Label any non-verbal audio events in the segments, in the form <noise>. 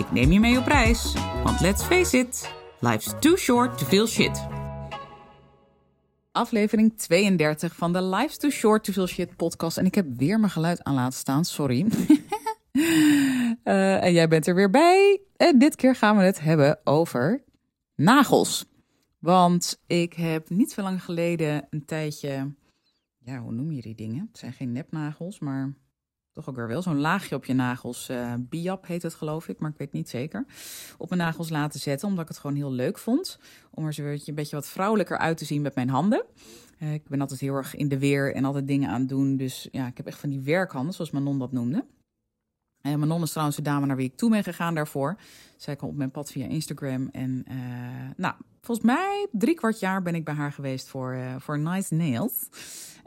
Ik neem je mee op reis, want let's face it, life's too short to feel shit. Aflevering 32 van de Life's Too Short to Feel Shit podcast. En ik heb weer mijn geluid aan laten staan, sorry. uh, <laughs> en jij bent er weer bij. En dit keer gaan we het hebben over nagels. Want ik heb niet zo lang geleden een tijdje. Ja, hoe noem je die dingen? Het zijn geen nepnagels, maar toch ook weer wel. Zo'n laagje op je nagels. Uh, biap heet het, geloof ik, maar ik weet niet zeker. Op mijn nagels laten zetten, omdat ik het gewoon heel leuk vond. Om er zo een beetje wat vrouwelijker uit te zien met mijn handen. Uh, ik ben altijd heel erg in de weer en altijd dingen aan het doen. Dus ja, ik heb echt van die werkhanden, zoals Manon dat noemde. En Manon is trouwens de dame naar wie ik toe ben gegaan daarvoor. Zij kwam op mijn pad via Instagram. En nou, volgens mij drie kwart jaar ben ik bij haar geweest voor, uh, voor Nice Nails.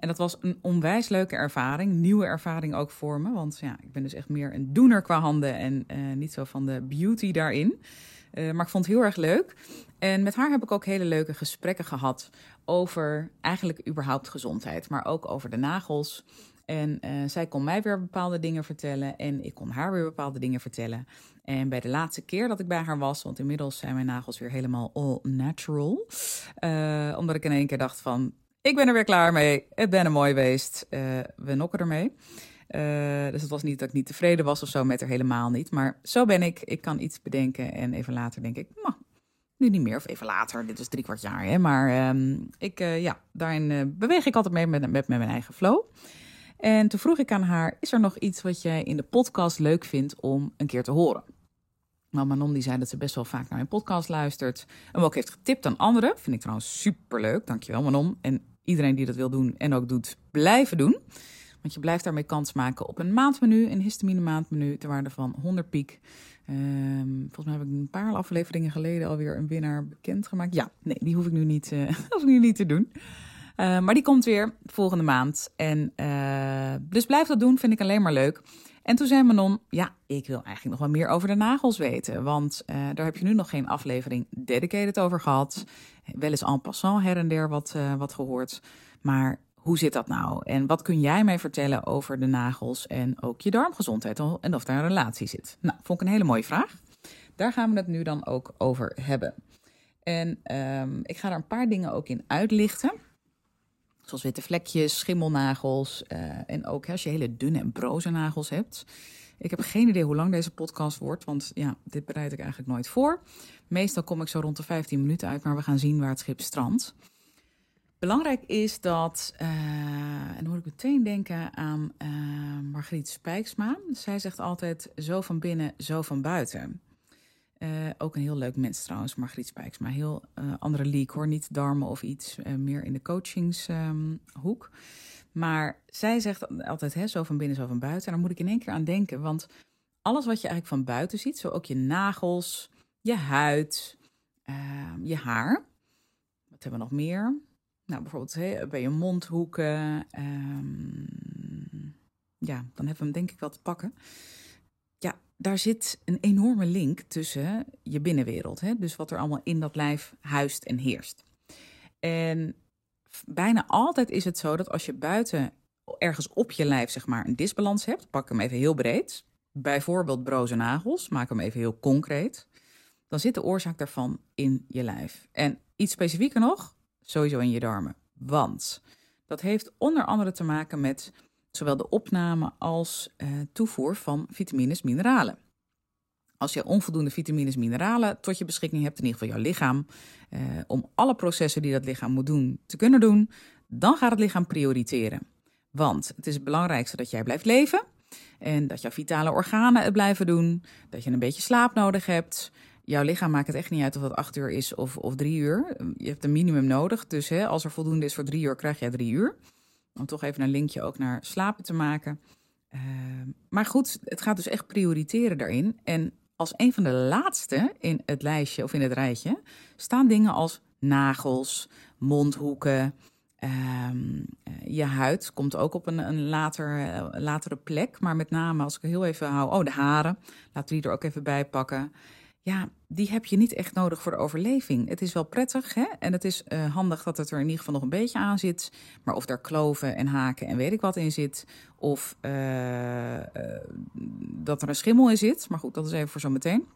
En dat was een onwijs leuke ervaring. Nieuwe ervaring ook voor me. Want ja, ik ben dus echt meer een doener qua handen en uh, niet zo van de beauty daarin. maar ik vond het heel erg leuk. En met haar heb ik ook hele leuke gesprekken gehad over eigenlijk überhaupt gezondheid. Maar ook over de nagels. En uh, zij kon mij weer bepaalde dingen vertellen en ik kon haar weer bepaalde dingen vertellen. En bij de laatste keer dat ik bij haar was, want inmiddels zijn mijn nagels weer helemaal all natural. Omdat ik in één keer dacht van, ik ben er weer klaar mee. Het ben een mooi beest. Uh, we nokken ermee. dus het was niet dat ik niet tevreden was of zo met haar, helemaal niet. Maar zo ben ik. Ik kan iets bedenken en even later denk ik, nu niet meer, of even later, dit is drie kwart jaar. Hè? Maar um, ik, ja, daarin beweeg ik altijd mee met, met, mijn eigen flow. En toen vroeg ik aan haar: Is er nog iets wat jij in de podcast leuk vindt om een keer te horen? Nou, Manon die zei dat ze best wel vaak naar mijn podcast luistert. En ook heeft getipt aan anderen. Vind ik trouwens superleuk. Dankjewel, Manon. En iedereen die dat wil doen en ook doet, blijven doen. Want je blijft daarmee kans maken op een maandmenu, een histamine maandmenu, ter waarde van 100 piek. Um, volgens mij heb ik een paar afleveringen geleden alweer een winnaar bekendgemaakt. Ja, nee, die hoef ik nu niet, uh, <laughs> hoef ik nu niet te doen. Uh, maar die komt weer volgende maand. En uh, dus blijf dat doen, vind ik alleen maar leuk. En toen zei Manon, ja, ik wil eigenlijk nog wel meer over de nagels weten. Want uh, daar heb je nu nog geen aflevering dedicated over gehad. Wel eens en passant her en der wat, wat gehoord. Maar hoe zit dat nou? En wat kun jij mij vertellen over de nagels en ook je darmgezondheid en of daar een relatie zit? Nou, vond ik een hele mooie vraag. Daar gaan we het nu dan ook over hebben. En um, ik ga er een paar dingen ook in uitlichten. Zoals witte vlekjes, schimmelnagels uh, en ook als je hele dunne en broze nagels hebt. Ik heb geen idee hoe lang deze podcast wordt, want ja, dit bereid ik eigenlijk nooit voor. Meestal kom ik zo rond de 15 minuten uit, maar we gaan zien waar het schip strandt. Belangrijk is dat, uh, en dan moet ik meteen denken aan uh, Margriet Spijksma. Zij zegt altijd zo van binnen, zo van buiten. Uh, ook een heel leuk mens trouwens, Margriet Spijks. Maar heel uh, andere league hoor. Niet darmen of iets. Uh, meer in de coachingshoek. Maar zij zegt altijd hè, zo van binnen, zo van buiten. En daar moet ik in één keer aan denken. Want alles wat je eigenlijk van buiten ziet. Zo ook je nagels, je huid, ehm, je haar. Wat hebben we nog meer? Nou, bijvoorbeeld hè, bij je mondhoeken. Um, ja, dan hebben we hem denk ik wel te pakken daar zit een enorme link tussen je binnenwereld. Hè? Dus wat er allemaal in dat lijf huist en heerst. En bijna altijd is het zo dat als je buiten ergens op je lijf zeg maar een disbalans hebt, pak hem even heel breed, bijvoorbeeld broze nagels, maak hem even heel concreet, dan zit de oorzaak daarvan in je lijf. En iets specifieker nog, sowieso in je darmen. Want dat heeft onder andere te maken met zowel de opname als uh, toevoer van vitamines, mineralen. Als je onvoldoende vitamines, mineralen tot je beschikking hebt, in ieder geval jouw lichaam, uh, om alle processen die dat lichaam moet doen te kunnen doen, dan gaat het lichaam prioriteren. Want het is het belangrijkste dat jij blijft leven en dat jouw vitale organen het blijven doen, dat je een beetje slaap nodig hebt. Jouw lichaam maakt het echt niet uit of dat acht uur is of, of drie uur. Je hebt een minimum nodig, dus hè, als er voldoende is voor drie uur, krijg jij drie uur. Om toch even een linkje ook naar slapen te maken. Uh, maar goed, het gaat dus echt prioriteren daarin. En als een van de laatste in het lijstje of in het rijtje staan dingen als nagels, mondhoeken. Ehm, eh, je huid komt ook op een, een later, uh, latere plek. Maar met name als ik heel even hou. Oh, de haren. Laten we die er ook even bij pakken ja, die heb je niet echt nodig voor de overleving. Het is wel prettig hè? en het is uh, handig dat het er in ieder geval nog een beetje aan zit. Maar of daar kloven en haken en weet ik wat in zit, of uh, uh, dat er een schimmel in zit, maar goed, dat is even voor zometeen.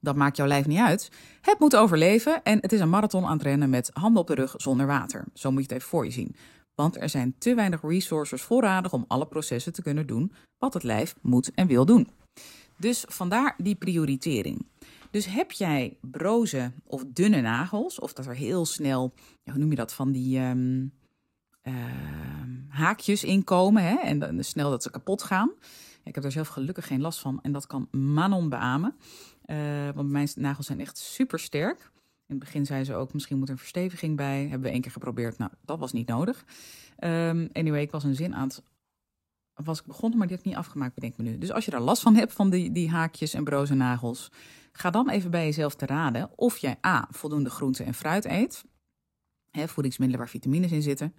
Dat maakt jouw lijf niet uit. Het moet overleven en het is een marathon aan het rennen met handen op de rug zonder water. Zo moet je het even voor je zien. Want er zijn te weinig resources voorradig om alle processen te kunnen doen wat het lijf moet en wil doen. Dus vandaar die prioritering. Dus heb jij broze of dunne nagels, of dat er heel snel, hoe noem je dat, van die um, uh, haakjes inkomen hè, en dan snel dat ze kapot gaan. Ik heb er zelf gelukkig geen last van en dat kan Manon beamen. Uh, want mijn nagels zijn echt super sterk. In het begin zei ze ook, misschien moet er een versteviging bij. Hebben we één keer geprobeerd. Nou, dat was niet nodig. Um, anyway, ik was een zin aan het was ik begonnen, maar die heb ik niet afgemaakt, bedenk me nu. Dus als je daar last van hebt, van die, die haakjes en broze nagels, ga dan even bij jezelf te raden of jij A, voldoende groente en fruit eet. Voedingsmiddelen waar vitamines in zitten.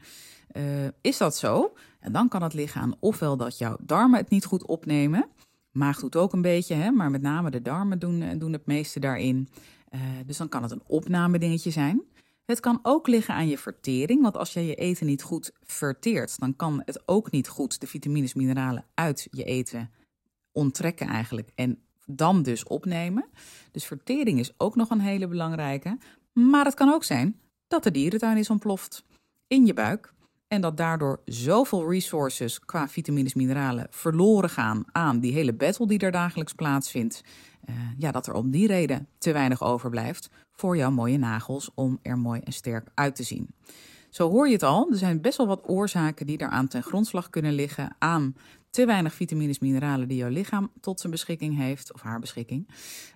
Uh, is dat zo? En dan kan het aan ofwel dat jouw darmen het niet goed opnemen. Maag doet ook een beetje, hè, maar met name de darmen doen, doen het meeste daarin. Uh, dus dan kan het een opname dingetje zijn. Het kan ook liggen aan je vertering, want als jij je eten niet goed verteert, dan kan het ook niet goed de vitamines, mineralen uit je eten onttrekken eigenlijk en dan dus opnemen. Dus vertering is ook nog een hele belangrijke. Maar het kan ook zijn dat de dierentuin is ontploft in je buik. En dat daardoor zoveel resources qua vitamines, mineralen verloren gaan aan die hele battle die er dagelijks plaatsvindt. Uh, ja, dat er om die reden te weinig overblijft voor jouw mooie nagels om er mooi en sterk uit te zien. Zo hoor je het al, er zijn best wel wat oorzaken die daaraan ten grondslag kunnen liggen aan te weinig vitamines, mineralen die jouw lichaam tot zijn beschikking heeft, of haar beschikking.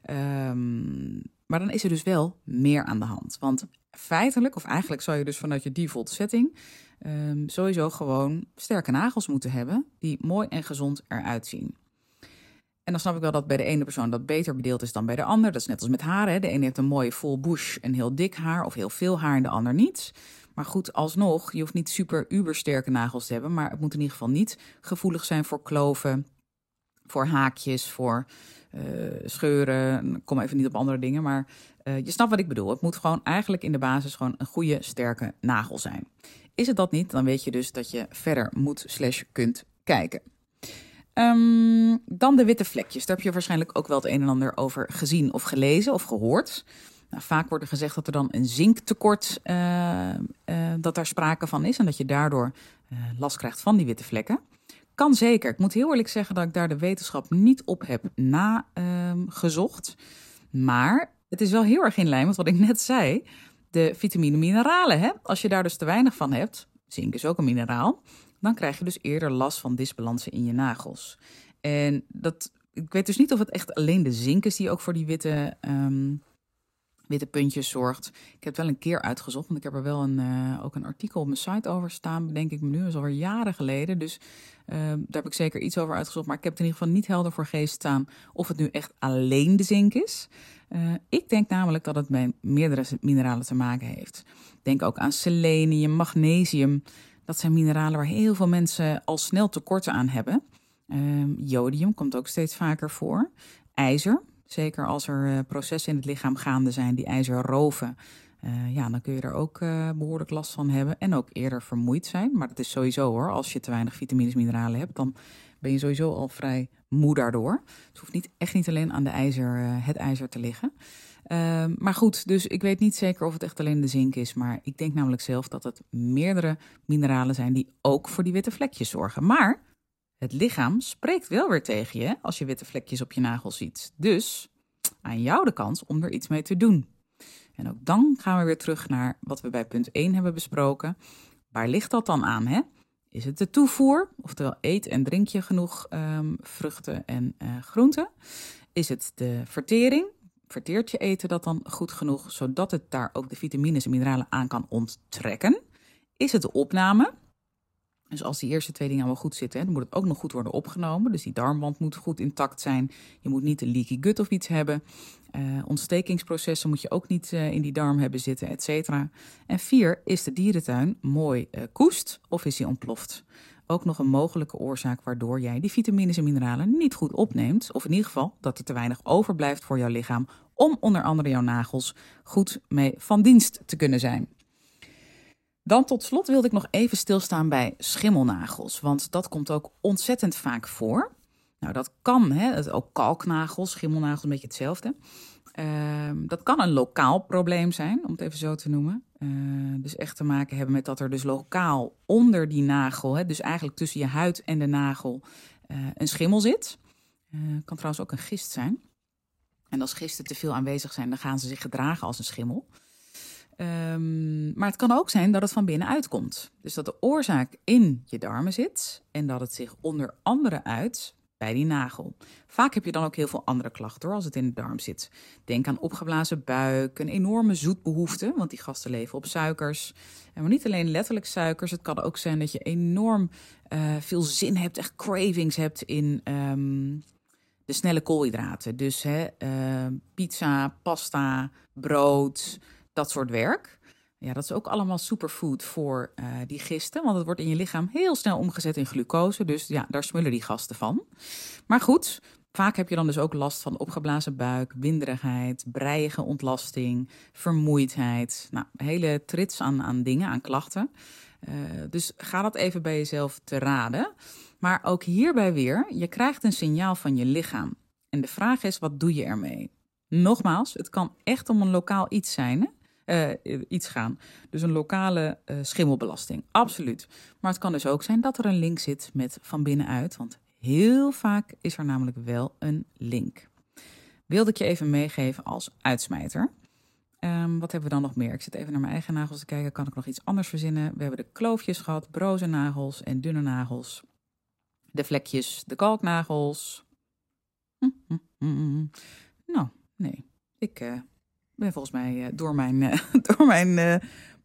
Um, maar dan is er dus wel meer aan de hand. Want feitelijk, of eigenlijk zou je dus vanuit je default setting um, sowieso gewoon sterke nagels moeten hebben die mooi en gezond eruit zien. En dan snap ik wel dat bij de ene persoon dat beter bedeeld is dan bij de ander. Dat is net als met haren. De ene heeft een mooie full bush en heel dik haar of heel veel haar en de ander niet. Maar goed, alsnog, je hoeft niet super ubersterke nagels te hebben. Maar het moet in ieder geval niet gevoelig zijn voor kloven, voor haakjes, voor uh, scheuren. Kom even niet op andere dingen, maar uh, je snapt wat ik bedoel. Het moet gewoon eigenlijk in de basis gewoon een goede, sterke nagel zijn. Is het dat niet, dan weet je dus dat je verder moet slash kunt kijken. Um, dan de witte vlekjes. Daar heb je waarschijnlijk ook wel het een en ander over gezien of gelezen of gehoord. Nou, vaak wordt er gezegd dat er dan een zinktekort, uh, uh, dat daar sprake van is en dat je daardoor uh, last krijgt van die witte vlekken. Kan zeker. Ik moet heel eerlijk zeggen dat ik daar de wetenschap niet op heb nagezocht. maar het is wel heel erg in lijn met wat ik net zei. De vitamine mineralen. Hè? Als je daar dus te weinig van hebt, zink is ook een mineraal, dan krijg je dus eerder last van disbalansen in je nagels. En dat, ik weet dus niet of het echt alleen de zink is die ook voor die witte, um, witte puntjes zorgt. Ik heb het wel een keer uitgezocht, want ik heb er wel een, uh, ook een artikel op mijn site over staan, denk ik nu, dat alweer jaren geleden. Dus uh, daar heb ik zeker iets over uitgezocht, maar ik heb het in ieder geval niet helder voor geest staan of het nu echt alleen de zink is. Uh, ik denk namelijk dat het met meerdere mineralen te maken heeft. Denk ook aan selenium, magnesium. Dat zijn mineralen waar heel veel mensen al snel tekorten aan hebben. Uh, jodium komt ook steeds vaker voor. IJzer, zeker als er uh, processen in het lichaam gaande zijn die ijzer roven. Uh, ja, dan kun je er ook uh, behoorlijk last van hebben en ook eerder vermoeid zijn. Maar dat is sowieso hoor, als je te weinig vitamines mineralen hebt, dan ben je sowieso al vrij moe daardoor. Het hoeft niet, echt niet alleen aan de ijzer, het ijzer te liggen. Uh, maar goed, dus ik weet niet zeker of het echt alleen de zink is. Maar ik denk namelijk zelf dat het meerdere mineralen zijn die ook voor die witte vlekjes zorgen. Maar het lichaam spreekt wel weer tegen je als je witte vlekjes op je nagels ziet. Dus aan jou de kans om er iets mee te doen. En ook dan gaan we weer terug naar wat we bij punt 1 hebben besproken. Waar ligt dat dan aan? Hè? Is het de toevoer? Oftewel eet en drink je genoeg um, vruchten en uh, groenten? Is het de vertering? verteert je eten dat dan goed genoeg, zodat het daar ook de vitamines en mineralen aan kan onttrekken? Is het de opname? Dus als die eerste twee dingen allemaal goed zitten, dan moet het ook nog goed worden opgenomen. Dus die darmwand moet goed intact zijn. Je moet niet een leaky gut of iets hebben. Uh, ontstekingsprocessen moet je ook niet uh, in die darm hebben zitten, et cetera. En vier, is de dierentuin mooi uh, koest of is hij ontploft? Ook nog een mogelijke oorzaak waardoor jij die vitamines en mineralen niet goed opneemt. Of in ieder geval dat er te weinig overblijft voor jouw lichaam om onder andere jouw nagels goed mee van dienst te kunnen zijn. Dan tot slot wilde ik nog even stilstaan bij schimmelnagels, want dat komt ook ontzettend vaak voor. Nou, dat kan, hè, ook kalknagels, schimmelnagels, een beetje hetzelfde. Uh, dat kan een lokaal probleem zijn, om het even zo te noemen. Uh, dus echt te maken hebben met dat er dus lokaal onder die nagel, hè, dus eigenlijk tussen je huid en de nagel, uh, een schimmel zit. Uh, kan trouwens ook een gist zijn. En als gisten te veel aanwezig zijn, dan gaan ze zich gedragen als een schimmel. Um, maar het kan ook zijn dat het van binnenuit komt. Dus dat de oorzaak in je darmen zit en dat het zich onder andere uit bij die nagel. Vaak heb je dan ook heel veel andere klachten hoor, als het in de darm zit. Denk aan opgeblazen buik, een enorme zoetbehoefte, want die gasten leven op suikers. En maar niet alleen letterlijk suikers, het kan ook zijn dat je enorm uh, veel zin hebt, echt cravings hebt in um, de snelle koolhydraten. Dus hè, uh, pizza, pasta, brood, dat soort werk. Ja, dat is ook allemaal superfood voor uh, die gisten, want het wordt in je lichaam heel snel omgezet in glucose. Dus ja, daar smullen die gasten van. Maar goed, vaak heb je dan dus ook last van opgeblazen buik, winderigheid, breiige ontlasting, vermoeidheid. Nou, hele trits aan, aan dingen, aan klachten. Uh, dus ga dat even bij jezelf te raden. Maar ook hierbij weer, je krijgt een signaal van je lichaam. En de vraag is, wat doe je ermee? Nogmaals, het kan echt om een lokaal iets zijn. Uh, iets gaan. Dus een lokale uh, schimmelbelasting, absoluut. Maar het kan dus ook zijn dat er een link zit met van binnenuit, want heel vaak is er namelijk wel een link. Wilde ik je even meegeven als uitsmijter. Um, wat hebben we dan nog meer? Ik zit even naar mijn eigen nagels te kijken. Kan ik nog iets anders verzinnen? We hebben de kloofjes gehad, broze nagels en dunne nagels. De vlekjes, de kalknagels. Hm, hm, hm. Nou, nee. Ik ben volgens mij uh, door mijn, uh, <laughs> door mijn uh,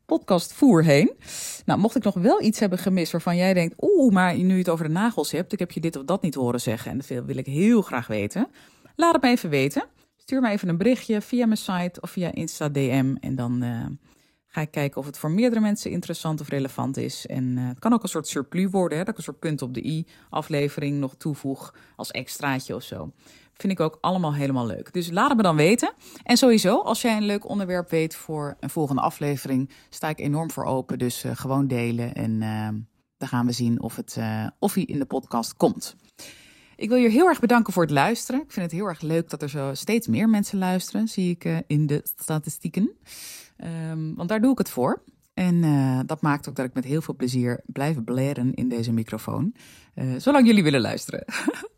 podcastvoer heen. Nou, mocht ik nog wel iets hebben gemist waarvan jij denkt... oeh, maar nu je het over de nagels hebt... ik heb je dit of dat niet horen zeggen... en dat wil ik heel graag weten. Laat het me even weten. Stuur me even een berichtje via mijn site of via Insta DM... en dan ga ik kijken of het voor meerdere mensen interessant of relevant is. En het kan ook een soort surplus worden, hè, dat ik een soort punt op de i aflevering nog toevoeg als extraatje of zo. Vind ik ook allemaal helemaal leuk. Dus laat het me dan weten. En sowieso, als jij een leuk onderwerp weet voor een volgende aflevering, sta ik enorm voor open. Dus uh, gewoon delen en uh, dan gaan we zien of, het, uh, of hij in de podcast komt. Ik wil je heel erg bedanken voor het luisteren. Ik vind het heel erg leuk dat er zo steeds meer mensen luisteren, zie ik in de statistieken. Um, want daar doe ik het voor. En dat maakt ook dat ik met heel veel plezier blijf blaren in deze microfoon. zolang jullie willen luisteren. <laughs>